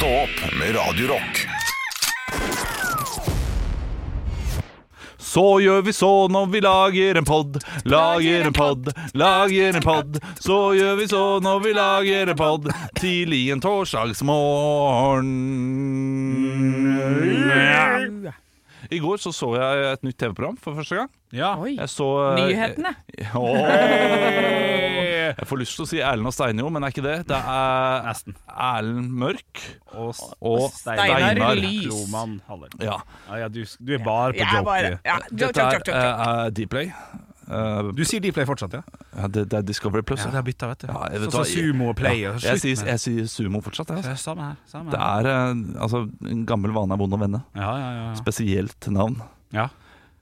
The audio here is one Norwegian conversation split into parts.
Stå opp med Radio Rock. Så gjør vi så når vi lager en pod, lager en pod, lager en pod. Så gjør vi så når vi lager en pod, tidlig en torsdagsmorgen. I går så, så jeg et nytt TV-program for første gang. Ja. Oi. Jeg så eh, Nyhetene. Åh. Jeg får lyst til å si Erlend og Steinjo, men det er ikke det. Det er Nesten. Erlend Mørk Og og Steinar Steinar Lys. Roman Haller. Ja. Ja, ja, du, du er bare på ja, joke. ja, Dette er, uh, Dplay. Eh, Du sier Dplay fortsatt, ja? ja, det, det er Discovery Plus. Ja, det har bytta, vet du. Ja, jeg vet så, hva, Sumo og Play. Ja, og jeg, sier, jeg sier sumo fortsatt. Jeg, altså. Samme her. Samme Det er uh, altså, en gammel vane er vond å vende. Ja, ja, ja. Spesielt navn. ja.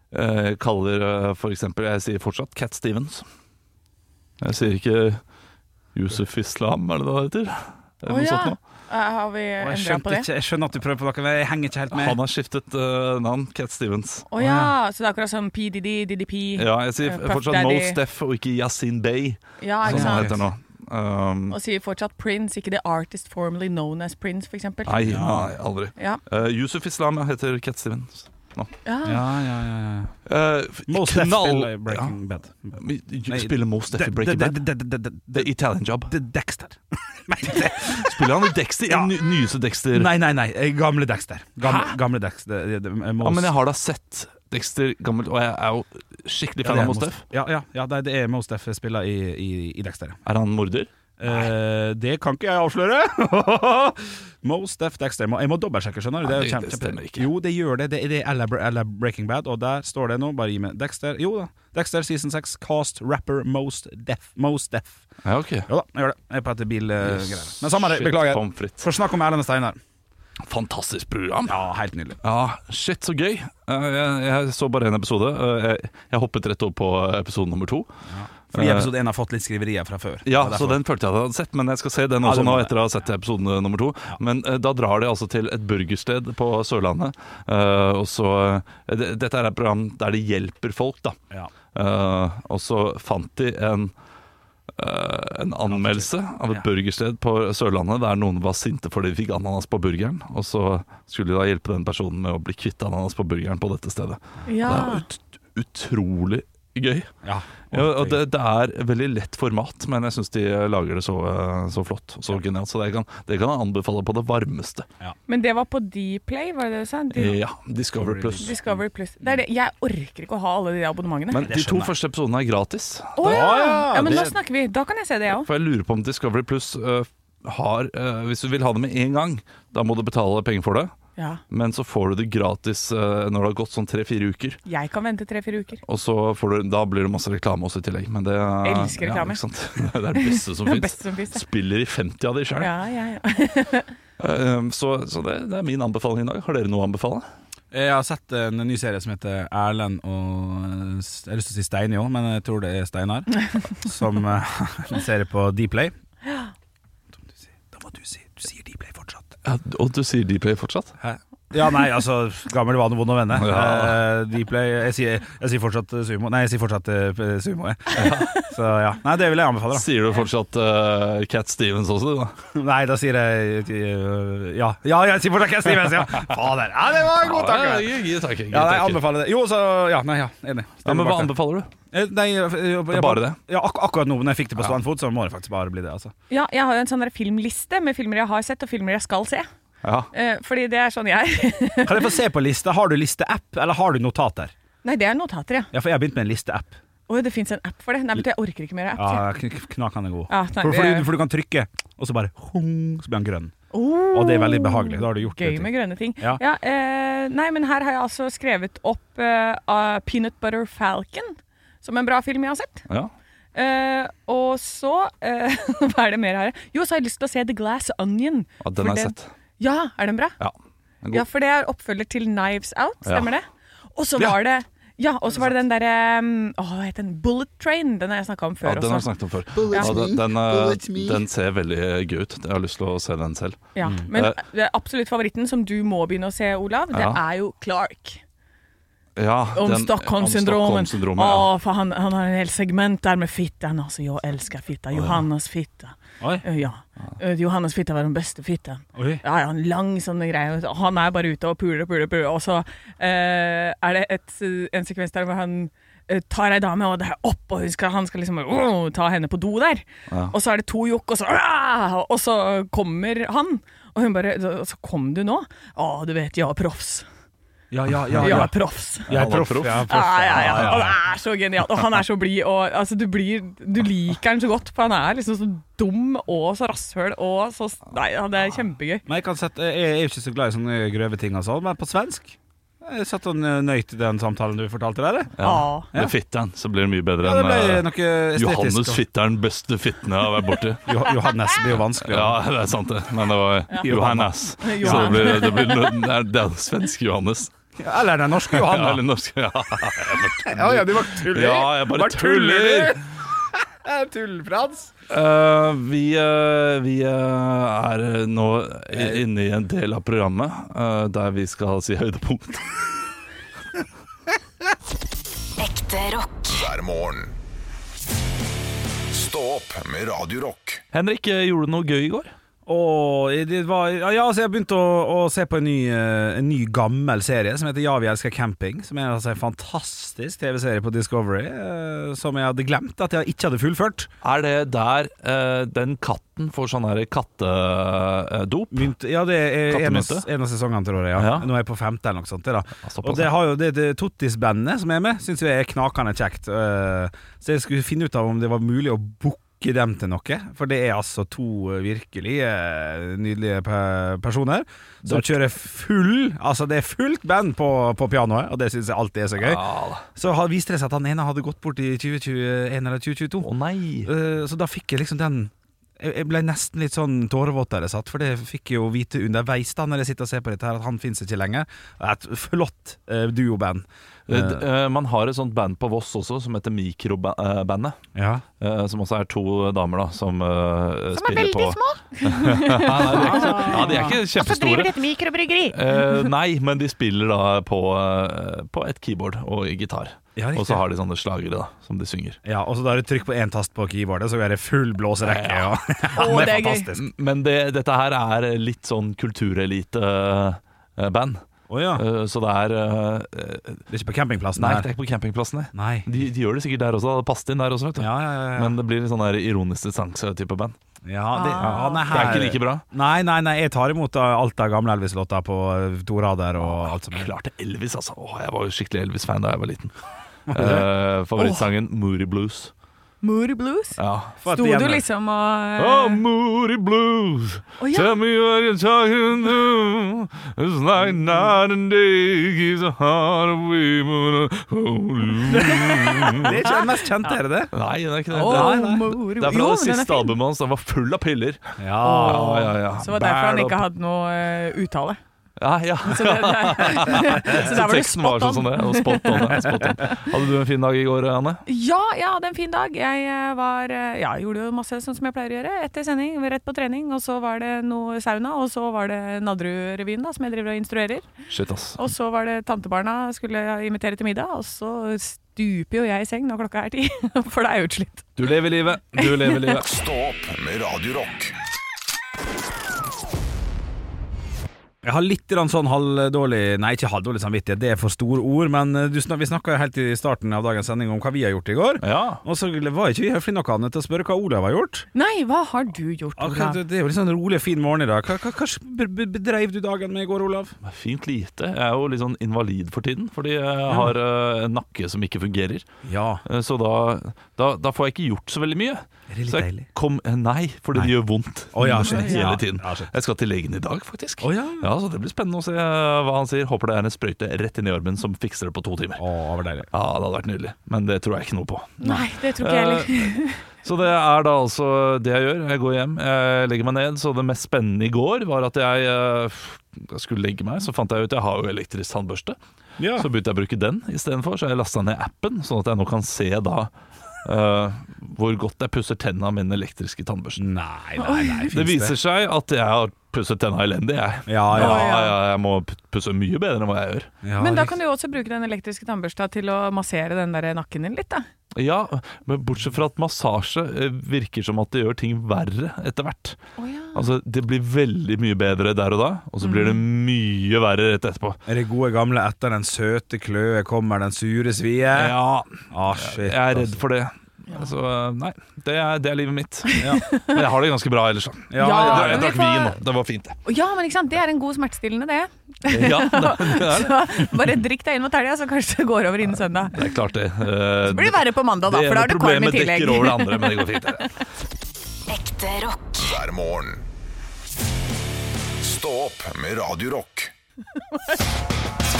Uh, kaller uh, for eksempel Jeg sier fortsatt Cat Stevens. Jeg sier ikke Yusuf Islam, er det det heter? Er noe ja. sånt Har vi endra på det? ikke, jeg skjønner at du prøver på noe, men jeg henger ikke helt med. Han har skiftet uh, navn. Cat Stevens. Å ja, så det er akkurat som PDD, DDP. Ja, jeg sier Eh, Puff fortsatt Daddy. Mo Steff og ikke Yasin Bey, Ja, som ikke han sant? heter nå. Um, Og sier fortsatt Prince, ikke The Artist Formerly Known as Prince, eksempel. nei, ja, aldri. Ja. Uh, Yusuf Islam heter Cat Stevens. Ja. Ja, ja, ja, ja. Uh, Most Def knall- spiller i Breaking Bad. Nei, Spiller Mo Steff i Breaking Bad? The Italian Job. The Dexter. Spiller han i Dexter? Ja. Ny- nyeste Dexter? nei, nei, nei. eh, Gamle Dexter. Gamle, Hæ? gamle Dexter. Det- det- det- Ja, men jeg har da sett Dexter gammelt, og jeg er jo skikkelig Ja, fan av Mo Mos- Ja, ja, ja det, det er Most Def spiller i, i, i Dexter. Er han morder? Eh, det kan ikke jeg avsløre! Most Def Dexter. Jeg må, jeg må dobbeltsjekke, skjønner du. Det- det stemmer ikke. Jo, det gjør det. Det, det er LA Breaking Bad, og der står det nå. Bare gi meg Dexter. Jo da. Dexter season 6, cast rapper Most Def. Most Def. Ja, ok. Jo da, jeg gjør det. Jeg er på et bilgreier. Yes. Men samme det. Beklager. pommes snakk Får om Erlend Steinar. Fantastisk program. Ja, helt nydelig. Ja, shit, så gøy. Eh, Jeg, jeg så bare en episode. Eh, Jeg, jeg hoppet rett over på episode nummer to. Fordi Eh, episode 1 har fått litt skriverier fra før. Ja, så den følte jeg at jeg hadde sett, men jeg skal se den også nå etter å ha sett episode nummer to. Men uh, da drar de altså til et burgersted på Sørlandet. Uh, og så uh, Dette er et program der de hjelper folk, da. Ja. Eh, og så fant de en en anmeldelse av et Ja. burgersted på Sørlandet der noen var sinte fordi de fikk ananas på burgeren. Og så skulle de da hjelpe den personen med å bli kvitt ananas på burgeren på dette stedet. Det er ut, utrolig gøy. ja. Ja, og det, det er veldig lett format, men jeg syns de lager det så, eh, så flott og så genialt. Så det kan, det kan jeg anbefale på det varmeste. Men det var på Dplay, var det det du sa? De, Ja, Discovery Plus. Discovery Plus. Det er det. Jeg orker ikke å ha alle de abonnementene. Men de to første episodene er gratis. Å ja. ja, ja! Men nå snakker vi. Da kan jeg se det, jeg òg. For jeg lurer på om Discovery Plus uh, har uh, Hvis du vil ha det med en gang, da må du betale penger for det. Ja. Men så får du det gratis eh, når det har gått sånn tre-fire uker. Jeg kan vente tre-fire uker. Og så får du, da blir det masse reklame også i tillegg. Men det, Elsker reklame. Ja, ikke sant? det er det beste som fins. Spiller i 50 av de sjøl. Ja, ja, ja. så så det, det er min anbefaling i dag. Har dere noe å anbefale? Jeg har sett en ny serie som heter Erlend og eh, Jeg har lyst til å si Steini òg, men jeg tror det er Steinar. Som eh, en serie på Dplay. Da må du si, da må du si Du sier Dplay. Ja, og du sier Dplay fortsatt? Hæ? Ja, nei, altså Gammel vane, vond å vende. Ja. Uh, Dplay jeg sier, jeg sier fortsatt eh, sumo. Nei, jeg sier fortsatt uh, sumo, jeg. Så ja. Nei, det vil jeg anbefale, da. Sier du fortsatt uh, Cat Stevens også, du, da? Nei, da sier jeg uh, Ja, ja jeg sier fortsatt Cat Stevens, ja! Fader. Ja, det var en god tanke! Ja, gi takk, gi Ja, nei, jeg anbefaler det. Jo, så Ja, nei, ja, enig. Ja, men hva bak anbefaler du? Eh, Nei, jeg, jeg, jeg, Bare det? Ja, ak akkurat nå når jeg fikk det på stående fot, så må det faktisk bare bli det. altså ja, jeg har jo en sånn filmliste med filmer jeg har sett, og filmer jeg skal se. Ja. Eh, fordi det er sånn jeg. Kan jeg få se på lista? Har du listeapp, eller har du notater? Nei, det er notater, ja. Ja, for jeg har begynt med en listeapp. Å, det fins en app for det? Nei, vet du, jeg orker ikke mer app. Ja, kn- kn- knakende god. Ja, takk, for, for, det- du, for du kan trykke, og så bare hung, så blir han grønn. Oh, Og det er veldig behagelig. Da har du gjort Gøy det. med grønne ting. Ja. eh, nei, men her har jeg altså skrevet opp eh, av Peanut Butter Falcon som en bra film jeg har sett. ja. Eh, og så eh, Hva er det mer her? Jo, så har jeg lyst til å se The Glass Onion. ja den For har jeg sett. Ja, er den bra? Ja. Den. Ja, for det er oppfølger til Knives Out, stemmer det? Og så Ja. var det ja, og så var det den derre um, Å, hva het den? Bullet Train. Den har jeg snakka om før. Ja, den har jeg snakket om før. Ja. Ja, den, den, uh, den ser veldig gøy ut. Jeg har lyst til å se den selv. Ja, men uh, absolutt favoritten som du må begynne å se, Olav, det Ja. er jo Clark. Ja, Om Stockholm-syndromen. om Stockholm-syndromet, ja. Åh, för han, han har en hel segment der med fittan. altså, jeg elsker fitta. Johannes fitta. Oi. Eh, Ja. Eh, Johannes fitta var den beste fitta. Ja, ja, en lang sånn greie. Han er bare ute og puler, puler, puler. Og så eh, er det et, en sekvens der hvor han eh, tar ei dame, og det er opp, og skal, han skal liksom oh, ta henne på do der. Ja. Og så er det to jokk, og så ah, Og så kommer han. Og hun bare «Så- kom du nå? Å, du vet, er proffs. Ja, ja, ja. Jeg ja. er proffs. Jeg er Han proff. Ja, Ja, ja, ja. Ja, ja, ja. det er så genialt. Og han er så blid, altså, du, du liker han så godt, for han er liksom så dum og så rasshøl og så Nei, ja, det er kjempegøy. Men jeg, kan sette, jeg er jo ikke så glad i sånne grøve ting, sånn, men på svensk Jeg satt og nøyt den samtalen du fortalte der. Det Ja. Med fitteren så blir det mye bedre Ja, det enn ble eh. Johannes Fitteren, beste fitten jeg har vært borti. Jo, Johannes blir jo vanskelig. Ja, det er sant det. Men det var Johannes. Så det blir, det, blir, det, er, det er svensk Johannes. Ja, Eller den norske Ja, eller norsk. Ja, Ja, ja, du var tuller. ja jeg bare tuller. Tull-Frans. Eh, vi uh, vi uh, er nå inne i en del av programmet der vi skal si høydepunkt. Ekte rock. hver morgen. Stå opp med Radiorock. Henrik, gjorde du noe gøy i går? Og det var, ja, altså jeg begynte å, å se på en ny, eh, en ny gammel serie som heter Ja, vi elsker camping. Som er altså en fantastisk TV-serie på Discovery, eh, som jeg hadde glemt at jeg ikke hadde fullført. Er det der eh, den katten får sånn her kattedop? Mynt, ja, det er en av, en av sesongene, tror jeg. Ja. Ja. Nå er jeg på femte eller noe sånt. det Da. Og det har jo det, det Tottis-bandet som er med, syns jeg er knakende kjekt. Eh, Så jeg skulle finne ut av om det var mulig å booke dem til noe. For det er altså to eh, virkelig eh, nydelige pe- personer som kjører full Altså det er fullt band på, på pianoet, og det syns jeg alltid er så gøy. Så har- viste det seg at han ene hadde gått bort i 2021 eller 2022. Å nei. uh, Så da fikk jeg liksom den jeg ble nesten litt sånn tårevåt der jeg satt, for det fikk jeg jo vite underveis da når jeg sitter og ser på dette her, at han finnes ikke lenger. Det er Et flott uh, duoband. Uh, man har et sånt band på Voss også som heter Mikrobandet. ja. Uh, som også er to damer da som, uh, Som er veldig små. ja, nei, de er ikke, så- ja, de er ikke Og så driver de et mikrobryggeri. Eh, nei, men de spiller da på, på et keyboard og gitar. Ja, og så har de sånne slagere da som de synger. Ja, og så da er det trykk på én tast på keyboardet, så er det full blåserekke. Ja, Ja, Å, det er fantastisk. Men det, dette her er litt sånn kulturelite-band. Oh, ja. så det er uh, Det er ikke på campingplassen Nei, her. det er ikke på campingplassen. Nei. De, de gjør det sikkert der også. Det passet inn der også, vet du. Ja, ja, ja, ja. Men det blir litt sånn der ironisk distanse-type band. ja, det, ja, nei, Det er ikke like bra. Nei, nei, nei, jeg tar imot alt av gamle Elvis-låter på uh, to rader og alt som. Klart det Elvis, altså. Åh, jeg var jo skikkelig Elvis-fan da jeg var liten. Eh, favorittsangen Moody Blues. Moody Blues. Ja. Sto du liksom og Oh, Moody Blues, oh, ja. tell me what you're talking to. It's like night and day gives a heart away a Det er ikke den mest kjente, er det det? Nei, det er ikke det. Oh, det, er, det er fra Jo, det siste albumet hans. Den var full av piller. Ja. Ja, ja, ja. Så det derfor han ikke hadde noe eh, uttale. Ja, ja. Så, det, det, så der var det spot sånn on. det. Spot on, ja, spot on. Hadde du en fin dag i går, Anne? Ja, jeg hadde en fin dag. Jeg eh, var eh, Ja, gjorde jo masse sånn som jeg pleier å gjøre. Etter sending, rett på trening, og så var det noe sauna, og så var det Nadderud-revyen, som jeg driver og instruerer. Shit, ass. Og så var det tantebarna skulle invitere til middag, og så stuper jo jeg i seng når klokka er ti, for da er jeg utslitt. Du lever livet. Du lever livet. Stå opp med Radio Jeg har litt sånn halvdårlig Nei, ikke halvdårlig samvittighet, det er for store ord, men du, snak- vi snakka helt i starten av dagens sending om hva vi har gjort i går. Ja. Og så var ikke vi høflige nok Anne, til å spørre hva Olav har gjort. Nei, hva har du gjort, Akkurat, Olav? det, det er jo litt sånn rolig, fin morgen i dag. Hva, hva, hva be- be- bedreiv du dagen med i går, Olav? Fint lite. Jeg er jo litt sånn invalid for tiden, fordi jeg har ja. en nakke som ikke fungerer. Ja. Eh, Så da, da, da får jeg ikke gjort så veldig mye. Er det litt Så jeg deilig? kom, eh, nei, fordi det gjør vondt oh, ja, hele tiden. Ja. Jeg skal til legen i dag, faktisk. Oh, ja. Ja, så Det blir spennende å se eh, hva han sier. Håper det er en sprøyte rett inn i armen som fikser det på to timer. Å, det deilig. Ja, Det hadde vært nydelig, men det tror jeg ikke noe på. Nei, det tror ikke jeg heller. Eh, Så det er da altså det jeg gjør. Jeg går hjem, jeg legger meg ned. Så det mest spennende i går var at jeg, jeg skulle legge meg. Så fant jeg ut jeg har jo elektrisk tannbørste. Ja. Så begynte jeg å bruke den istedenfor. Så jeg lasta ned appen, sånn at jeg nå kan se da eh, hvor godt jeg pusser tenna med den elektriske tannbørsten. Nei, nei, nei. Det viser seg at jeg har pusset tenna elendig, jeg. Ja, ja. Ja, ja, jeg må pusse mye bedre enn hva jeg gjør. ja Men da kan du jo også bruke den elektriske tannbørsta til å massere den der nakken din litt, da. Ja, men bortsett fra at massasje eh, virker som at det gjør ting verre etter hvert. Altså, Det blir veldig mye bedre der og da, og så blir det Mm. mye verre rett etterpå. Er det gode gamle 'etter den søte kløe kommer den sure svie'? Ja, Ah, shit, jeg er redd altså. for det. Så eh, nei, det er, det er livet mitt. Men jeg har det ganske bra ellers. Ja, Ja, ja, Jeg drakk vin og det var fint. det. Ja, men ikke sant? det er en god smertestillende, det. Ja, det, det, er, det. Så bare drikk deg inn mot helga, så kanskje det går over innen søndag. det er klart det. Uh, Så blir det verre på mandag, da, for da har du Karm i problemet tillegg. dekker over det andre, men det går fint. det. Ekte rock. hver morgen. Stå opp med Radio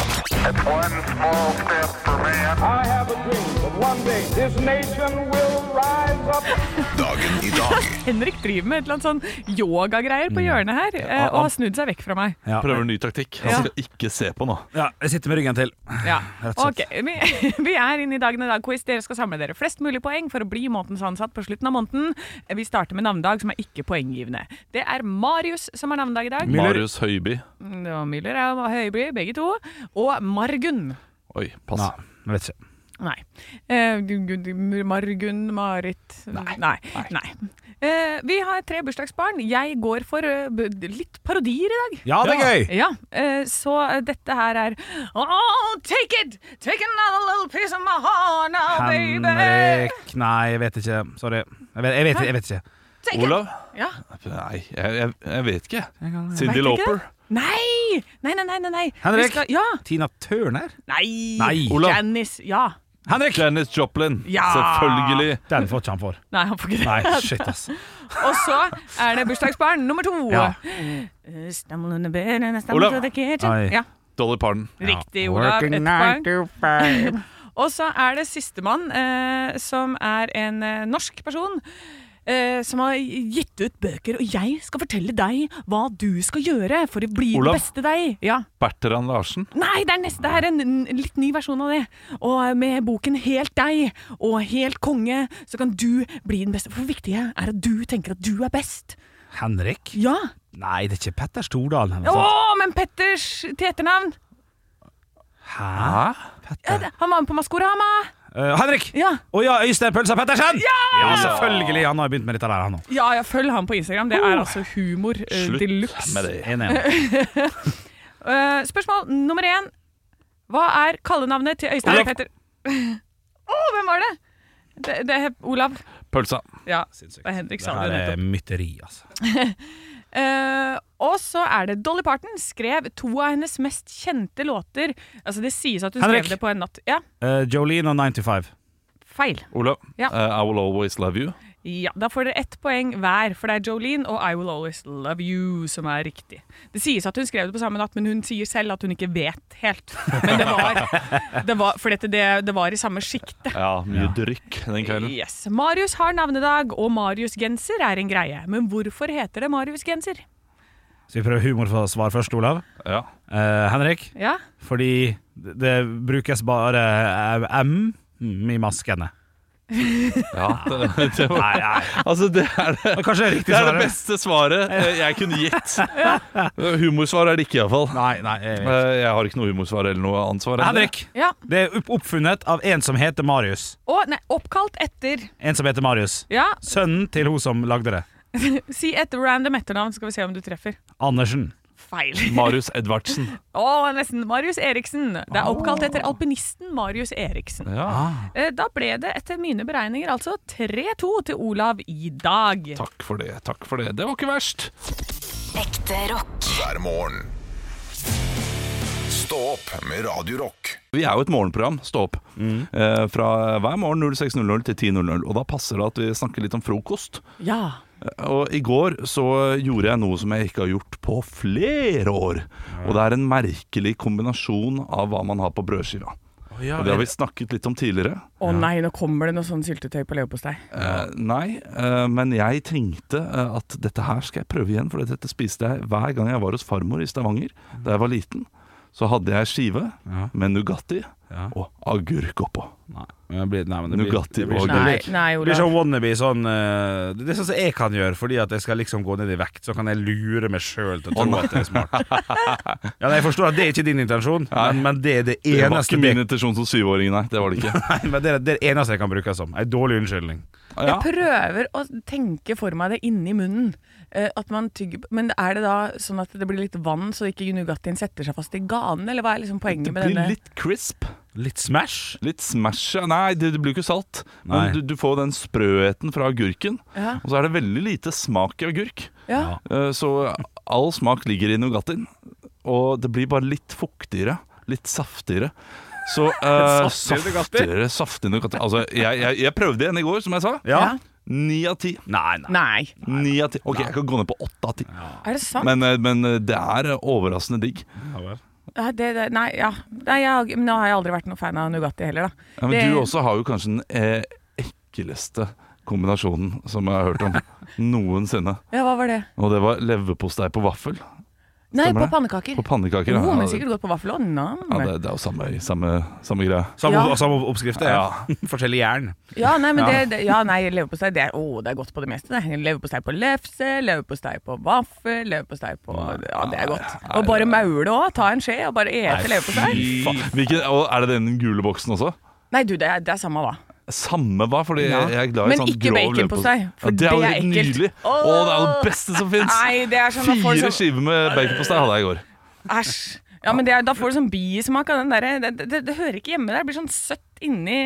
Rock. One small step for man. I have a dream that one day this nation will rise up. Dagen i dag Henrik driver med et eller annet sånn yogagreier på hjørnet her, ja, og har snudd seg vekk fra meg. Ja. Prøver en ny taktikk. Han skal ikke se på nå. ja, jeg sitter med ryggen til. Ja. Rett og Ok, vi, vi er inne i Dagen i dag-quiz. Dere skal samle dere flest mulig poeng for å bli månedens ansatt på slutten av måneden. Vi starter med navnedag, som er ikke poenggivende. Det er Marius som har navnedag i dag. Marius Høiby. Det var Müller og Høiby, begge to. Og Margunn. Oi, pass. Nei, jeg vet ikke. Nei. Eh, Margunn, Marit Nei. Nei. Eh, vi har tre bursdagsbarn. Jeg går for eh, b- litt parodier i dag. Ja, det er gøy! Ja, eh, så eh, dette her er Oh, take it! Take another little piece of my heart now, baby! Henrik Nei, jeg vet ikke. Sorry. Jeg vet, jeg vet, jeg vet ikke. It! Olav? Ja. Nei, jeg, jeg, jeg vet ikke. Cindy Loper Lauper. Nei! Nei, nei, nei. nei, nei. Henrik? Skal, ja. Tina Turner? Nei. Nei. Olav. Janice. Ja. Henrik! Janis Joplin. Ja! Selvfølgelig. Den får ikke han for. Nei, han får ikke det. Nei, shit, ass. Og så er det bursdagsbarn nummer to. Ja. Stumble Olav. Ja, Dolly Parton. riktig, Olav. Working nine to five. Og så er det sistemann, eh, som er en eh, norsk person. Eh, som har gitt ut bøker, og jeg skal fortelle deg hva du skal gjøre for å bli Olav. den beste deg. Ja. Bertrand Larsen. Nei, det er neste, det er en, en litt ny versjon av det. Og med boken Helt deg og Helt konge, så kan du bli den beste. For det viktige er at du tenker at du er best. Henrik? Ja. Nei, det er ikke Petter Stordalen. Å, men Petters til etternavn! Hæ? Petter? Han var med på Maskorama! Eh, Henrik! Ja. Og ja, Øystein Pølsa Pettersen! Ja! ja! selvfølgelig! Han har begynt med dette der, han nå. Ja, jeg følger ham på Instagram. Det er altså humor uh, de luxe. det. Eh, spørsmål nummer én. Hva er kallenavnet til Øystein Olav. Petter? Å, hvem var det? det? Det er Olav. Pølsa. Ja. Det er Henrik Det sa her det er nettopp. mytteri, altså. Eh, og så er det Dolly Parton skrev to av hennes mest kjente låter. Altså Det sies at hun Henrik. skrev det på en natt. Ja, Uh, Jolene og 95. feil. Olav. Ja. uh, I Will Always Love You. Ja, Da får dere ett poeng hver, for det er Jolene og I Will Always Love You som er riktig. Det sies at hun skrev det på samme natt, men hun sier selv at hun ikke vet helt. Men det var, det var, for dette, det, det var i samme sjiktet. Ja, mye drykk den kvelden. Yes. Marius har navnedag, og Marius-genser er en greie. Men hvorfor heter det Marius-genser? Skal vi prøve humor for svar først, Olav? Ja. Uh, Henrik? Ja? Fordi det det brukes bare eh, M i maskene. Ja det, det var, Nei, nei. altså, det er det, det er det er det svaret? beste svaret eh, jeg kunne gitt. Humorsvar er det ikke, iallfall. Nei, nei. Jeg. Eh, Jeg har ikke noe humorsvar eller noe ansvar. Henrik, ja. det er oppfunnet av en som heter Marius. Og nei, oppkalt etter En som heter Marius. Ja, Sønnen til hun som lagde det. si et random etternavn, skal vi se om du treffer. Andersen. Feil. Marius Edvardsen. Å, nesten. Marius Eriksen. Det er oppkalt etter alpinisten Marius Eriksen. Ja, Eh, Da ble det etter mine beregninger altså 3-2 til Olav i dag. takk for det. Takk for det. Det var ikke verst. Ekte rock. hver morgen. Stå opp med Radio Rock. Vi er jo et morgenprogram, Stå opp. Eh, fra hver morgen 06.00 til 10.00. Og da passer det at vi snakker litt om frokost. Ja. Og i går så gjorde jeg noe som jeg ikke har gjort på flere år. Og det er en merkelig kombinasjon av hva man har på brødskiva. Og det har vi snakket litt om tidligere. Å nei, nå kommer det noe sånn syltetøy på leverpostei. Eh, nei, eh, men jeg tenkte eh, at dette her skal jeg prøve igjen, for dette spiste jeg hver gang jeg var hos farmor i Stavanger da jeg var liten. Så hadde jeg skive Ja. med Nugatti Ja. og agurk oppå. Nei, men det blir, nei, men det blir, Nugatti det blir, sånn- Nei, nei, blir, det blir sånn wannabe sånn uh, Det er sånn som jeg kan gjøre, fordi at jeg skal liksom gå ned i vekt. Så kan jeg lure meg sjøl til å tro at det er smart. Ja, nei, jeg forstår at det er ikke din intensjon, men, men det er det eneste Det var ikke min intensjon som syvåring, nei. Det var det ikke. nei, men det, er det eneste jeg kan bruke som. En dårlig unnskyldning. Ja. Jeg prøver å tenke for meg det inni munnen. eh, at man tygger Men er det da sånn at det blir litt vann, så ikke Nugattien setter seg fast i ganen? Eller hva er liksom poenget Det med blir litt crisp. Litt smash. Litt smash. ja. Nei, det, det blir jo ikke salt. Men du, du får den sprøheten fra agurken. Ja. Og så er det veldig lite smak i agurk. Ja. Eh, Så all smak ligger i Nugattien. Og det blir bare litt fuktigere. Litt saftigere. Så uh, Saftigere Nugatti? saftigere, saftig Nugatti. Altså, jeg, jeg, jeg prøvde igjen i går, som jeg sa. Ja. Ni av ti. Nei, nei. Nei. Ni av ti. Ok, jeg kan gå ned på åtte av ti. Er det sant? Men, eh, men eh, det er eh, overraskende digg. Ja, vel. Ja, det, det, nei, ja. Nei, jeg, men nå har jeg aldri vært noen fan av Nugatti heller, da. Ja, men Det- du også har jo kanskje den eh, ekleste kombinasjonen som jeg har hørt om noensinne. Ja, hva var det? Og det var leverpostei på vaffel. Nei, på pannekaker. På pannekaker. Oh, ja. men sikkert godt på vaffel òg. Ja, det, det er jo samme, samme, samme greie. Samme, Ja. samme oppskrift. Ja. Forskjellig jern. Ja, nei, men det, det, ja, nei, leverpostei det, er- det er godt på det meste. det. Leverpostei på lefse, leverpostei på vaffel, leverpostei på Ja, det er godt. Og bare maule òg. Ta en skje og bare ete leverpostei. Er det den gule boksen også? Nei, du, det er, det er samme hva. Samme hva, fordi Ja. jeg er glad i Men sånn ikke grov på leverpostei. for ja, det er jo det er helt ekkelt. nydelig. Å, det er det beste som fins! Sånn Fire sånn skiver med baconpostei hadde jeg i går. Æsj. Ja, men det er, da får du sånn bismak av den derre det, det, det hører ikke hjemme der. Det blir sånn søtt inni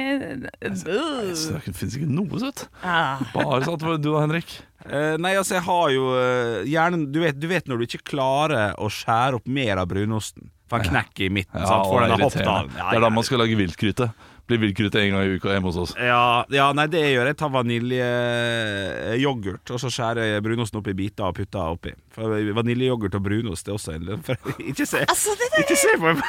altså, Så Det fins ikke noe søtt. Ah. Bare sånn at du da, Henrik. Uh, nei, altså, jeg har jo uh, hjernen du vet, du vet når du ikke klarer å skjære opp mer av brunosten. For han knekker i midten. Ja, sant? For det den er har hoppet av. irriterende. Det er da man skal lage viltgryte. Blir villkrutt en gang i uka hjemme hos oss. Ja, ja, nei, det jeg gjør jeg. tar vaniljeyoghurt, og så skjærer jeg brunosten opp i biter og putter oppi. For Vaniljeyoghurt og brunost er også en for, Ikke se Altså, det der, Ikke se på meg!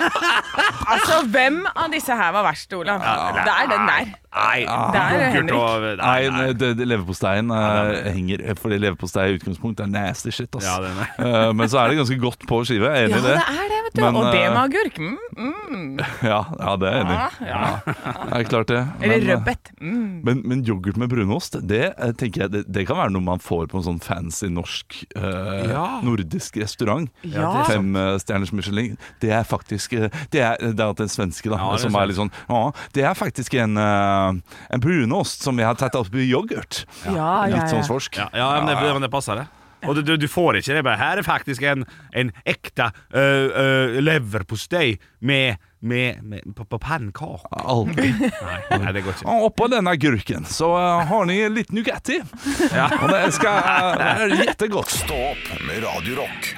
altså, hvem av disse her var verst, Olav? Det er den der. Nei, Der er yoghurt Henrik. og Nei, Nei, nei. det, det, leverposteien eh, henger Fordi leverpostei i utgangspunktet er nasty shit. Ass. Ja, uh. Eh, men så er det ganske godt på skive. Ja, enig i det det. er det, vet du. Men, og det eh, med agurk. Mm, mm. Ja, ja, det er jeg enig i. Ja, ja. Det er klart det. Men, Eller rødbet. Mm. Men, men yoghurt med brunost, det eh, tenker jeg det, det kan være noe man får på en sånn fancy norsk eh, Ja. nordisk restaurant. Ja. Fem eh, stjerners Michelin. Det er faktisk eh, Det er, det er den svenske, da. Ja, er som er litt sånn Ja, det er faktisk en, eh, en brunost som vi har tatt opp i yoghurt. Ja, ja, Litt ja. sånn svorsk. Ja, ja men, det, men det passer, det. Og du, du, får ikke det. Bare, her er faktisk en, en ekte uh, uh, leverpostei med, med, med på, på pannekake. Aldri. Nei, nei, det går ikke. Og oppå denne agurken så uh, har ni litt Nugatti. Og det skal uh, være jättegodt. Stå opp med Radio Rock.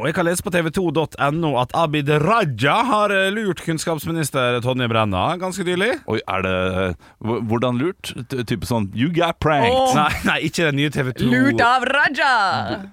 Og jeg kan lese på tv2.no at Abid Raja har øh, lurt kunnskapsminister Tonje Brenna ganske nylig. Oi, er det Hvordan lurt? Type sånn You got pranked. Oh. Nei, nei, ikke den nye TV2 Lurt av Raja!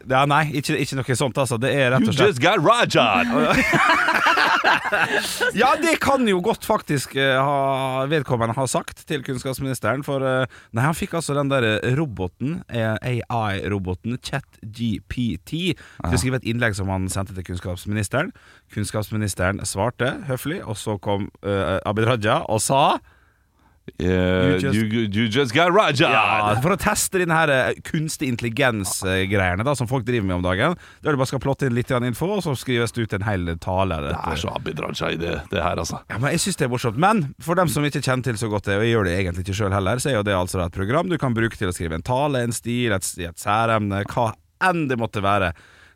Ja, nei, ikke, ikke noe sånt, altså. Det er rett You og slett just got Rajad! Ja, det kan jo godt faktisk eh, ha, vedkommende ha sagt til kunnskapsministeren. For eh, nei, han fikk altså den der roboten, eh, AI-roboten ChatGPT, til å skrive et innlegg som han sendte til kunnskapsministeren. Kunnskapsministeren svarte høflig, og så kom uh, Abid Raja og sa Eh, just- you, you just got Raja! ja, For å teste denne her eh, kunstig intelligens-greiene som folk driver med om dagen. Der du bare skal plotte inn litt info, og så skrives det ut en hel tale. Det er så Abid Raja i det, det her, altså. Ja, men Jeg synes det er morsomt. Men for dem som ikke kjenner til så godt det, og jeg gjør det egentlig ikke sjøl heller, så er jo det altså et program du kan bruke til å skrive en tale, en stil, et, et særemne, hva enn det måtte være.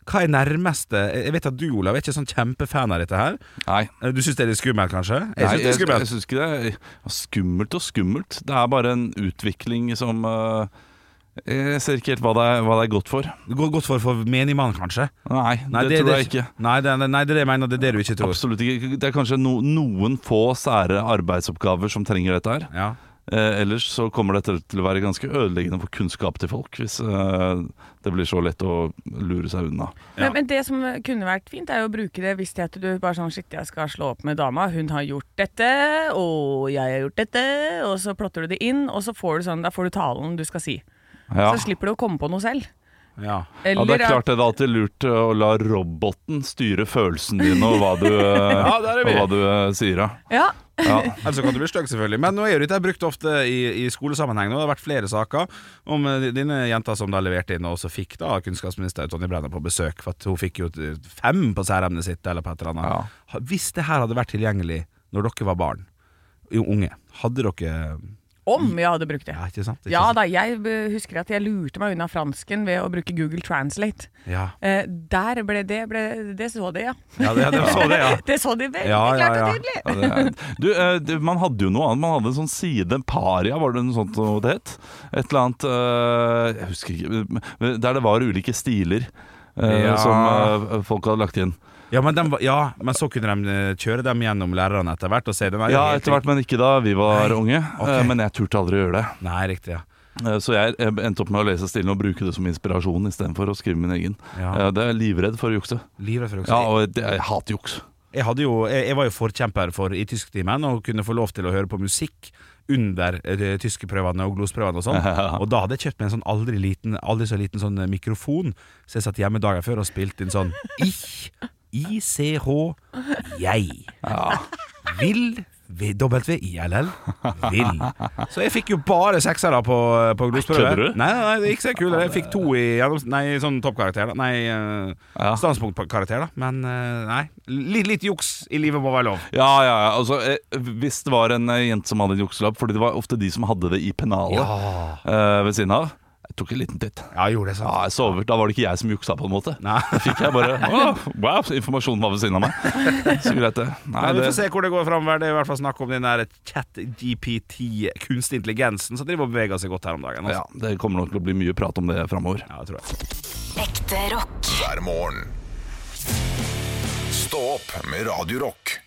Hva er nærmeste Jeg vet at du, Olav, er ikke sånn kjempefan av dette her. Nei. Du syns det er litt skummelt, kanskje? Jeg Nei, syns det er jeg, skummelt. jeg syns ikke det er skummelt og skummelt. Det er bare en utvikling som uh, Jeg ser ikke helt hva det er, hva det er godt for. Det går godt for, for menig mann, kanskje? Nei, det, tror jeg ikke. Nei, det, nei, det er det jeg mener. Det er det du ikke tror. Absolutt ikke. Det er kanskje no, noen få sære arbeidsoppgaver som trenger dette her. Ja. Eh, ellers så kommer dette til å være ganske ødeleggende for kunnskap til folk, hvis eh, det blir så lett å lure seg unna. Ja. Men, men det som kunne vært fint, er jo å bruke det hvis det at du bare sånn Shit, jeg skal slå opp med dama. Hun har gjort dette, og jeg har gjort dette. Og så plotter du det inn, og så får du sånn Da får du talen du skal si. Ja. Så slipper du å komme på noe selv. Ja. Ja, Det er klart det er alltid lurt å la roboten styre følelsene dine og hva du, Ja, er vi. og hva du eh, sier. Ja. Ja. Ellers kan du bli stygg, selvfølgelig. Men nå er jo dette brukt ofte i, i skolesammenheng. Nå. Det har vært flere saker om eh, dine jenter som da leverte inn, og så fikk da kunnskapsminister Tonje Brenna på besøk. For at hun fikk jo fem på særemnet sitt, eller på et eller annet. Ja. Hvis det her hadde vært tilgjengelig når dere var barn, unge, hadde dere om jeg hadde brukt det. Ja, ikke sant? Ikke Ja da, jeg eh, husker at jeg lurte meg unna fransken ved å bruke Google Translate. Ja. Eh, der ble det ble, Det så de, ja. Ja, det, det så det, ja. Det så de veldig Ja, ja, klart og tydelig. Ja, du, eh, man hadde jo noe annet. Man hadde en sånn side, Paria, var det noe sånt som det het? Et eller annet eh, Jeg husker ikke. Der det var ulike stiler eh, Ja. som eh, folk hadde lagt inn. Ja men, de, ja, men så kunne de eh, kjøre dem gjennom lærerne etter hvert. Ja, etter hvert, men ikke da vi var Nei. unge. Ok. Eh, Men jeg turte aldri å gjøre det. Nei, riktig, ja. Eh, Så jeg endte opp med å lese stilen og bruke det som inspirasjon istedenfor å skrive min egen. Ja. Det er jeg livredd for å jukse. Livredd for å Ja, og det, jeg hater juks. jeg, jo, jeg, jeg var jo forkjemper for i tysktimen å kunne få lov til å høre på musikk under tyskeprøvene tyske prøvene og glosprøvene og sånn. Og da hadde jeg kjøpt meg en sånn aldri, liten, aldri så liten sånn mikrofon, så jeg satt hjemme dagen før og spilte inn sånn Ich, ICH, jeg. Vil W-I-L-L Vil. Så jeg fikk jo bare seksere på, på glosprøve. Kødder du? Nei, nei, det gikk så kul. Jeg fikk to i Nei, sånn toppkarakter. da. Nei, uh, Ja. standpunktkarakter, da. Men eh, nei. Litt, litt juks i livet må være lov. Ja, ja, ja. Altså, eh, hvis det var en eh, jente som hadde en jukselapp, fordi det var ofte de som hadde det i pennalet eh, ved siden av. Jeg tok en liten titt. Ja, gjorde det sånn. Ja, jeg sover. Da var det ikke jeg som juksa, på en måte. Nei. Da fikk jeg bare oh, Wow, informasjonen var ved siden av meg. Så greit, det. Nei, Nei, vi får se hvor det går framover. Det er i hvert fall snakk om den der chat-GPT, kunstig intelligensen, som driver og beveger seg godt her om dagen. ja, Altså. det kommer nok til å bli mye prat om det framover. Ja, jeg tror jeg. Ekte rock. hver morgen. Stå opp med Radio Rock.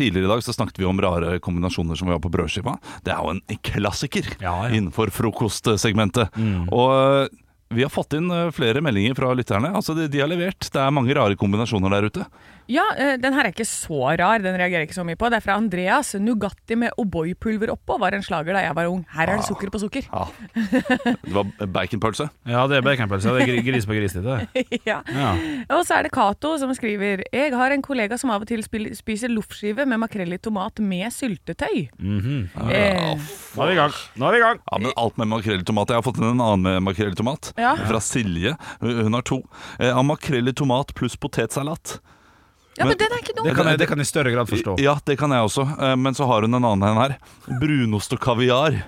Tidligere i dag så snakket vi om rare kombinasjoner som vi har på brødskiva. Det er jo en klassiker Ja, ja. innenfor frokostsegmentet. Og eh, vi har fått inn eh, flere meldinger fra lytterne. Altså, de, de har levert. Det er mange rare kombinasjoner der ute. Ja, eh, den her er ikke så rar, den reagerer jeg ikke så mye på. Det er fra Andreas. Nugatti med O'boy-pulver oppå var en slager da jeg var ung. Her er det sukker på sukker. Ja. Det var baconpølse. Ja, det er baconpølse. Det er gris på gris, det. ja. Ja. Og så er det Cato som skriver Jeg har en kollega som av og til spiser loffskive med makrell i tomat med syltetøy. eh, Nå er vi i gang. Nå er vi i gang. Ja, men alt med makrell i tomat. Jeg har fått inn en annen med makrell i tomat. Ja. Fra Silje. Hun hun har to. Eh, Av makrell i tomat pluss potetsalat. Ja, men Men- den er ikke Det kan, jeg, det kan jeg i større grad forstå. Ja, det kan jeg også. Eh, Men så har hun en annen en her. Brunost og kaviar.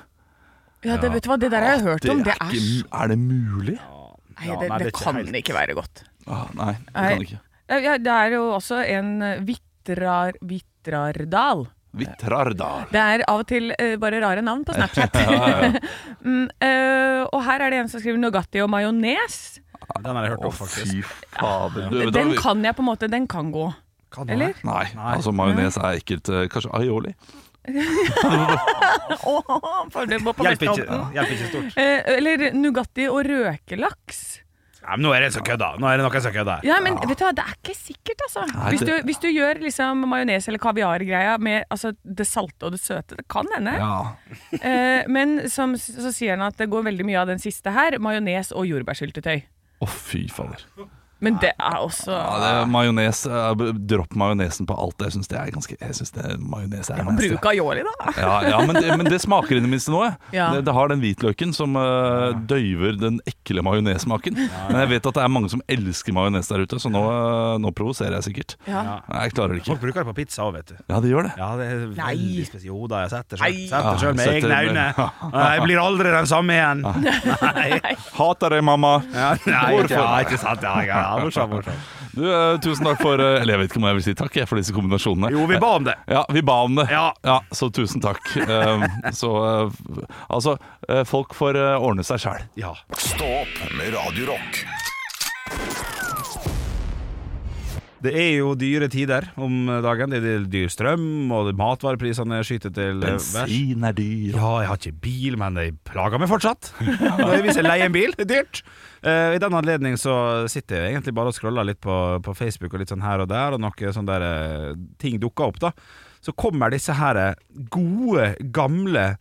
Ja, det, vet du hva, det der har jeg hørt om. Det er ikke, er det mulig? Nei, Ja, det, nei, det det kan ikke være godt. Ah, nei, det kan ikke. Ja, Ja, det er jo også en eh, vitrar, Vitrardal. Vitrardal. Det er av og til eh, bare rare navn på Snapchat. Ja, mm, eh, og her er det en som skriver Nugatti og majones. Den har jeg hørt om, faktisk. fy fader. Du, Den kan jeg på en måte, den kan gå. Kan det Eller? Nei, Nei. altså majones er ekkelt. Eh, Kanskje aioli? Åh, for det må på Hjelper ikke, vestkanten. hjelper ikke stort. Eh, eller Nugatti og røkelaks. Ja, men nå er det en som kødder. Nå er det noen som kødder. Ja, men vet du hva, det er ikke sikkert, altså. Nei, Hvis du, det- hvis du gjør liksom majones eller kaviargreia med altså, det salte og det søte, det kan hende. Ja. Eh, men som, så sier han at det går veldig mye av den siste her, majones og jordbærsyltetøy. Å, fy fader. Men det er også Ja, det er majones. eh, Dropp majonesen på alt. Jeg syns det er ganske Jeg synes det majones er nasty. Bruk aioli, da. Ja, ja men, det, men det smaker i det minste noe. Ja. Det, det har den hvitløken som uh, døyver den ekle majonessmaken. Men jeg vet at det er mange som elsker majones der ute, så nå, eh, nå provoserer jeg sikkert. Ja. Jeg klarer det ikke. Folk bruker det på pizza òg, vet du. Ja, de gjør det. Ja, det er Nei. veldig spesielt. Jo da, jeg setter Ja, selv med egne øyne. Jeg blir aldri den samme igjen. Nei. Hater deg, mamma. Ja, Hvorfor? ja, ikke sant. Ja, ja, ja, morsom, morsom. Du, eh, tusen takk for eh, Eller jeg vet ikke om jeg vil si takk jeg, for disse kombinasjonene. Jo, vi ba om det. Ja, vi ba om det. Ja. Så tusen takk. Eh, så eh, altså, eh, folk får eh, ordne seg sjæl. Ja. Stå opp med Radio Rock. Det er jo dyre tider om dagen. Det er dyr strøm, og matvareprisene skyter til eh. Bensin er dyr. Ja, jeg har ikke bil, men jeg plager meg fortsatt. Hvis jeg leier en bil, det er dyrt. Eh, I den anledning så sitter jeg egentlig bare og scroller litt på, på Facebook og litt sånn her og der, og noen sånne der eh, ting dukker opp, da. Så kommer disse her gode, gamle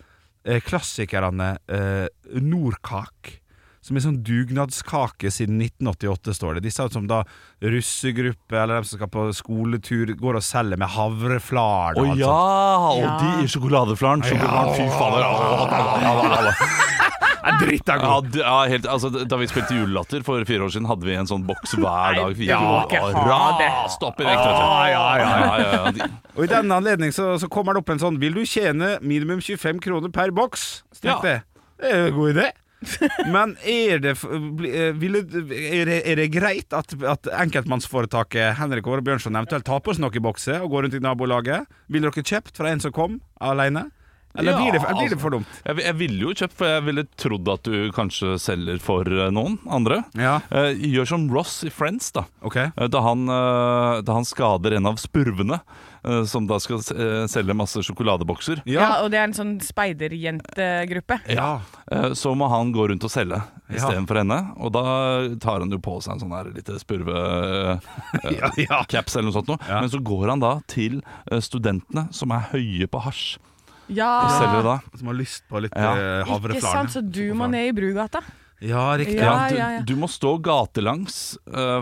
eh, klassikerne eh, Nordkak. Som en sånn dugnadskake siden 1988, står det. Disse som da russegruppe, eller de som skal på skoletur, går og selger med havreflar. Å og ja! sånt. Og Ja. de sjokoladeflaren. Sjokoladeflaren, Fy fader. Er dritt er god. ja, helt, altså, da vi spilte Julelatter for fire år siden, hadde vi en sånn boks hver dag. Vi Nei, gikk raste opp i vekt. vet du. Ah, ja, ja, ja, ja, ja. Og i denne anledning så, så kommer det opp en sånn Vil du tjene minimum 25 kroner per boks? Tenkte Ja. Det er jo en god idé. Men eh, er det, er det greit at, at enkeltmannsforetaket Henrik Åre Bjørnson eventuelt tar på seg noen bokser og går rundt i nabolaget? Ville dere kjøpt fra en som kom alene? Eller Ja, blir, det, blir altså. det for dumt? Jeg, jeg ville jo kjøpt, for jeg ville trodd at du kanskje selger for eh, noen andre. Ja, Eh, gjør som Ross i Friends, da. Okay. Eh, Da han, eh, da han skader en av spurvene, eh, som da skal selge masse sjokoladebokser. Ja, Ja, og det er en sånn speiderjentegruppe. ja. Eh, Så må han gå rundt og selge Ja. istedenfor henne. Og da tar han jo på seg en sånn her lite spurve ja, ja. caps eller noe sånt. Noe. Ja. Men så går han da til studentene som er høye på hasj. Ja. Som har lyst på litt Ja. havreflarne. ikke sant, så du må ned i Brugata. Ja, riktig. Ja, du, ja, ja. du må stå gatelangs eh,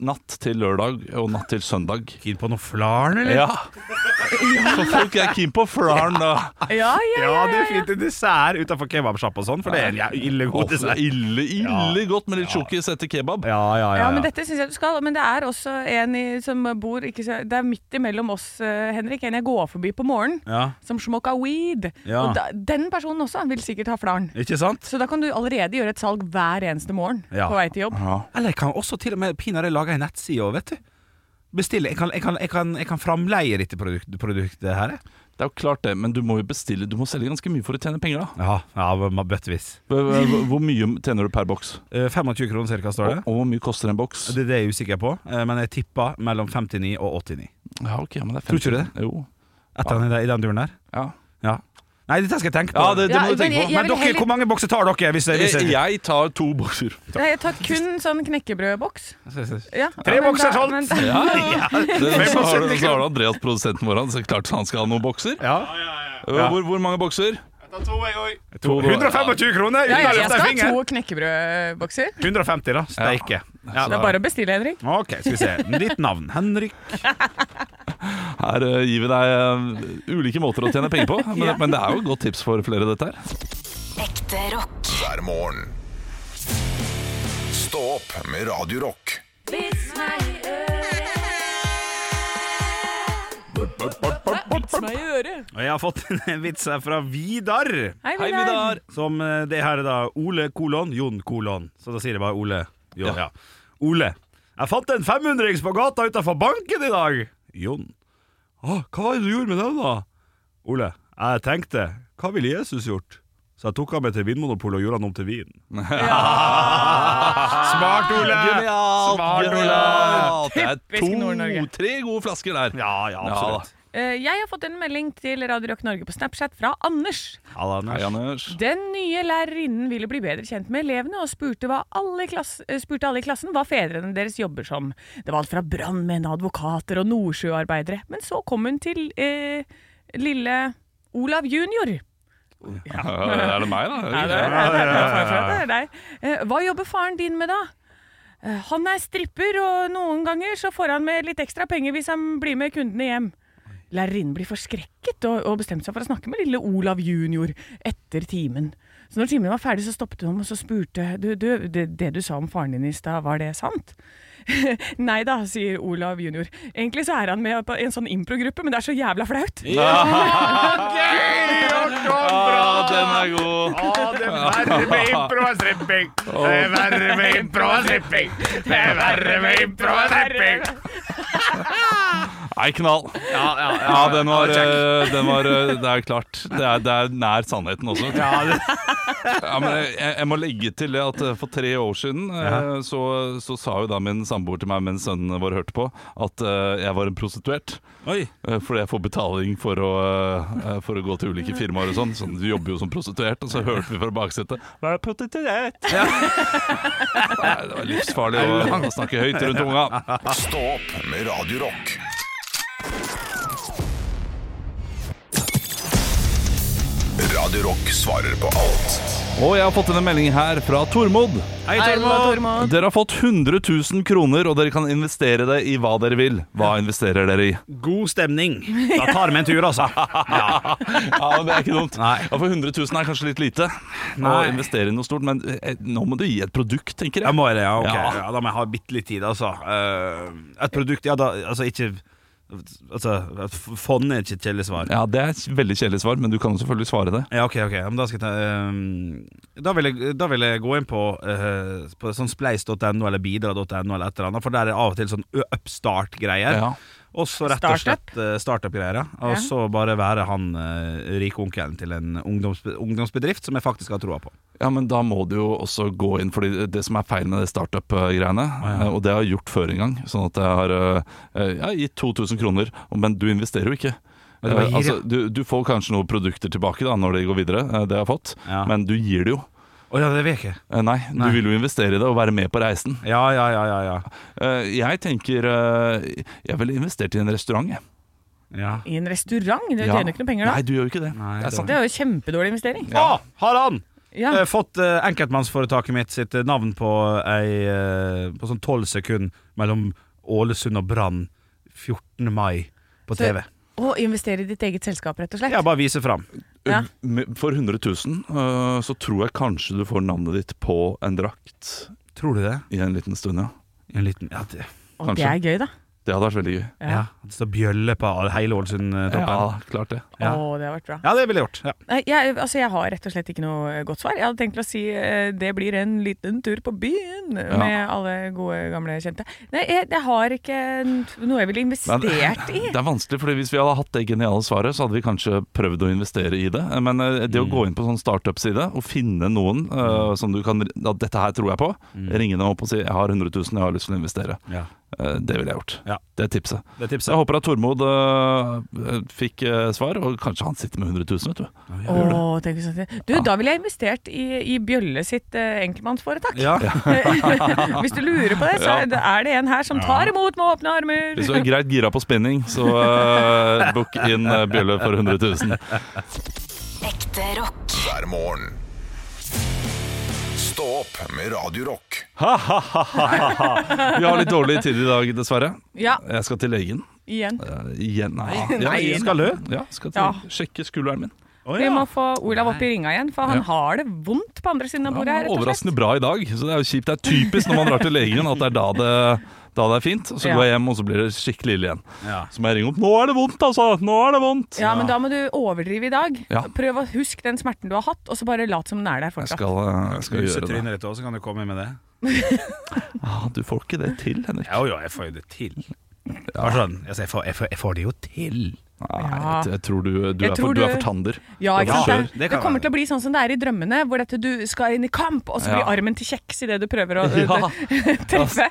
natt til lørdag og natt til søndag. Keen på noe flarn, eller? Ja. For folk er keen på flaren, da. Ja, ja, Ja, det er fint. En dessert utenfor kebabsjappa og sånn, for det er en ille god er dessert. ille, ille godt med litt sjokkis etter kebab. Ja, ja, ja. Ja, ja. men dette syns jeg du skal. Men det er også en i, som bor ikke så, Det er midt imellom oss, eh, Henrik. En jeg går forbi på morgenen, ja. som smoker weed. Ja. Og da, den personen også vil sikkert ha flaren. Ikke sant? Så da kan du allerede gjøre et salg hver eneste morgen Ja. på vei til jobb. Ja. Eller jeg kan også til og med pinadø lage en nettside òg, vet du. Bestille. Jeg kan, jeg kan, jeg kan, jeg kan framleie dette produkt, produktet her. jeg. Det er jo klart det, men du må jo bestille Du må selge ganske mye for å tjene penger, da. Ja, ja bøttevis. Hvor mye tjener du per boks? Eh, 25 kroner ca. står det. og hvor mye koster en boks? Det er det jeg er usikker på, eh, men jeg tippa mellom 59 og 89. Ja, ok, men det er Tror ikke du det? Jo. Etter ja. i den duren der. Ja. Nei, dette skal jeg tenke på. ja det, det Ja, må du tenke på. jeg men vil dere, heller- hvor mange bokser tar dere? Hvis, hvis Jeg, jeg, jeg tar to bokser. Nei, Jeg tar kun sånn knekkebrødboks. Ja, Tre men bokser da- solgt! men- Ja, Det, så, har, 75 så har du Andreas, produsenten vår, han, så klart han skal ha noen bokser. Ja. Hvor, hvor mange bokser? To, 125 kroner! Ja, ja, jeg skal ha to knekkebrødbokser. 150, da. Steike. Ja. Det er bare å bestille, Henrik. Ok, skal vi se. Ditt navn? Henrik. Her uh, gir vi deg uh, ulike måter å tjene penger på, men, Ja. men det er jo et godt tips for flere, dette her. Ekte rock. hver morgen. Stå opp med Radio Rock. Vits meg i øret. Og jeg har fått en vits her fra Vidar. Hei, Hei, Vidar. Vidar! Som eh, det her er da Ole kolon Jon kolon. Så da sier jeg bare Ole. Jo, ja. Ole. Jeg fant en 500-rings på gata utenfor banken i dag. Jon. Å, hva var det du gjorde med den, da? Ole. Jeg tenkte, hva ville Jesus gjort? Så jeg tok han med til Vinmonopolet og gjorde han om til vin. Smart, Ole! Genialt! Smart, Ole! genialt. Det er to, tre gode flasker der. Ja, ja, absolutt. Eh, Jeg har fått en melding til Radio Rock Norge på Snapchat fra Anders. Halla, Hei, Anders. Anders. Den nye lærerinnen ville bli bedre kjent med elevene og spurte, hva alle, i eh, spurte alle i klassen hva fedrene deres jobber som. Det var alt fra brannmenn, advokater og nordsjøarbeidere. Men så kom hun til eh, lille Olav junior. Ja, er det meg, da? Ja, det er, det er, det er, det er deg. Eh, Hva jobber faren din med, da? Eh, Han er stripper, og noen ganger så får han med litt ekstra penger hvis han blir med kundene hjem. Lærerinnen blir forskrekket og, og bestemte seg for å snakke med lille Olav junior etter timen. Så når timen var ferdig, så stoppet hun og så spurte du, du, det, det du sa om faren din i stad, var det sant? Nei da, sier Olav junior. Egentlig så er han med på en sånn improgruppe, men det er så jævla flaut. Ja, den er god. Ah, det er verre med impro enn stripping. Det er verre med impro enn stripping. Det er verre med impro enn stripping. Nei, knall. Ja, ja, Ja, den var, eh, den var eh, Det er klart. Det er, det er nær sannheten også. Ja, det, Ja, men jeg, jeg må legge til det at eh, for tre år siden så, så sa jo da min samboer til meg mens sønnen vår hørte på, at jeg var en prostituert. Oi. Fordi jeg får betaling for å, for å gå til ulike firmaer og sånn. Så Du jobber jo som prostituert, og så hørte vi fra baksetet Hva er prostituert? Nei, det var livsfarlig å, snakke høyt rundt unga. Stå opp med Radio Radio Rock svarer på alt Og jeg har fått en melding her fra Tormod. Hei, Tormod! Tormod. Dere har fått 100 000 kroner, og dere kan investere det i hva dere vil. Hva investerer dere i? God stemning. Da tar vi en tur, altså. Ja. Ja, Det er ikke dumt. Nei. For 100 000 er kanskje litt lite å investere i noe stort, men eh, nå må du gi et produkt, tenker jeg. Jeg må det, ja. ok Ja. ja. Da må jeg ha bitte litt tid, altså. Eh, et produkt Ja, da Altså, ikke Altså, fond er ikke et kjedelig svar. Ja, Det er et veldig kjedelig svar, men du kan jo selvfølgelig svare det. Ja, ok, ok Men da ta um, da, vil jeg, da vil jeg gå inn på, uh, på sånn spleis.no eller bidra.no eller et eller annet, for der er det av og til sånn upstart-greier. Ja. Og så rett og slett eh, startup-greier. ja. Og Ja. så bare være han uh, rike onkelen til en ungdoms, ungdomsbedrift som jeg faktisk har troa på. Ja, men da må du jo også gå inn, Fordi det som er feil med det startup-greiene, ja. eh, og det har jeg gjort før en gang, sånn at jeg har eh, ja, gitt 2000 kroner, men du investerer jo ikke. Du Eh, altså, du, du får kanskje noen produkter tilbake da når de går videre, det det har jeg fått, Ja. men du gir det jo. Å ja, det vet jeg ikke. Eh, Nei, Nei. du vil jo investere i det og være med på reisen. Ja, ja, ja, ja. ja. Eh, Jeg tenker eh, Jeg ville investert i en restaurant, jeg. ja. I en restaurant? Du Ja. tjener ikke noe penger da. Nei, du gjør jo ikke det. Nei, det er sant. Det er jo kjempedårlig investering. Å, har han! Ja. Eh, fått eh, enkeltmannsforetaket mitt sitt eh, navn på ei eh, På sånn tolv sekunder mellom Ålesund og Brann 14. mai på Så- TV. Å investere i ditt eget selskap, rett og slett. Ja, bare vise fram. Ja. For 100 000 eh, så tror jeg kanskje du får navnet ditt på en drakt Tror du det? i en liten stund, ja. I en liten Ja, det, Og det er gøy, da. Det hadde vært veldig gøy. ja. det står bjølle på all- hele Ålesund-toppen. Ja, klart det. Ja. Å, det har vært bra. Ja, det ville jeg gjort. Ja. Nei, jeg, altså, jeg har rett og slett ikke noe eh, godt svar. Jeg hadde tenkt å si eh, det blir en liten tur på byen med alle gode, gamle kjente. Nei, jeg, jeg har ikke noe jeg ville investert i. Det er vanskelig, for Hvis vi hadde hatt det geniale svaret, så hadde vi kanskje prøvd å investere i det. Men eh, det å Mm. gå inn på sånn startup-side og finne noen eh, som du kan dette her tror jeg på, ringe dem opp og si jeg har 100 000, jeg har lyst til å investere. Mm. Ja. Eh, det ville jeg gjort. Ja. Det er tipset. Det er tipset. jeg håper at Tormod uh, fikk uh, svar, og kanskje han sitter med 100 000, vet du. Hvis jeg- du, Da ville jeg investert i, i Bjølle sitt uh, enkeltmannsforetak. Ja. Hvis du lurer på det, så Ja. er det- en her som tar imot med åpne armer. Hvis du er greit gira på spinning, så uh, book inn Bjølle for 100 000. Ekte rock. hver morgen. Stå opp med Radio Rock. Vi har litt dårlig tid i dag, dessverre. Ja, Jeg skal til legen. igjen. Uh, igjen? Nei. Ja, jeg skal lø. Ja, skal til Ja. sjekke skulderen min. Å, Vi må få Olav opp i ringa igjen, for han Ja. har det vondt på andre siden av bordet her. rett og slett. overraskende bra i dag, så det er jo kjipt. Det er typisk når man drar til legen at det er da det, da det er fint. Og Så Ja. går jeg hjem, og så blir det skikkelig ille igjen. Ja. Så må jeg ringe opp 'Nå er det vondt, altså! Nå er det vondt!' Ja, men da må du overdrive i dag. Ja. Prøv å huske den smerten du har hatt, og så bare lat som den er der Jeg skal, eh, jeg skal gjøre det. trynet ditt òg, så kan du komme med det. Ah, du får ikke det til, Henrik. Jo, jo, jeg får jo det til. Ja. sånn, altså, jeg, får, jeg, får, jeg får det jo til. Nei, jeg, jeg tror du, du, Jeg er, tror for, du er for tander. Ja, ikke Ja, det Det, det kommer være. til å bli sånn som det er i drømmene, hvor dette du skal inn i kamp, og så blir Ja. armen til kjeks idet du prøver å Ja. treffe.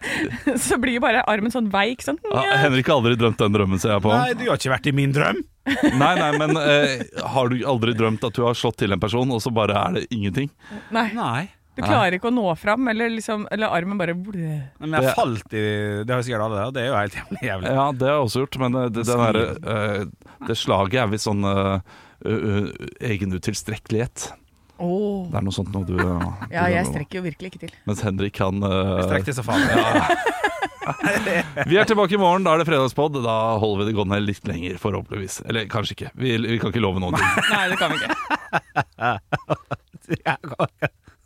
Så blir bare armen sånn veik. Sånn. Ja, Henrik har aldri drømt den drømmen, ser jeg på. Nei, du har ikke vært i min drøm. Nei, nei, men eh, har du aldri drømt at du har slått til en person, og så bare er det ingenting? Nei, Nei. Du klarer ikke å nå fram, eller, liksom, eller armen bare Men jeg falt i Det har sikkert alle, og det er jo helt jævlig. jævlig. Ja, det har jeg også gjort, men det, det, der, eh, det slaget er visst sånn uh, egenutilstrekkelighet. Oh. Det er noe sånt noe du uh, Ja, du- jeg strekker jo virkelig ikke til. Mens Henrik kan uh, Strekk til så faen. Vi er tilbake i morgen, da er det fredagspod. Da holder vi det gående litt lenger, forhåpentligvis. Eller kanskje ikke. Vi, vi kan ikke love noen ting. Nei, det kan vi ikke.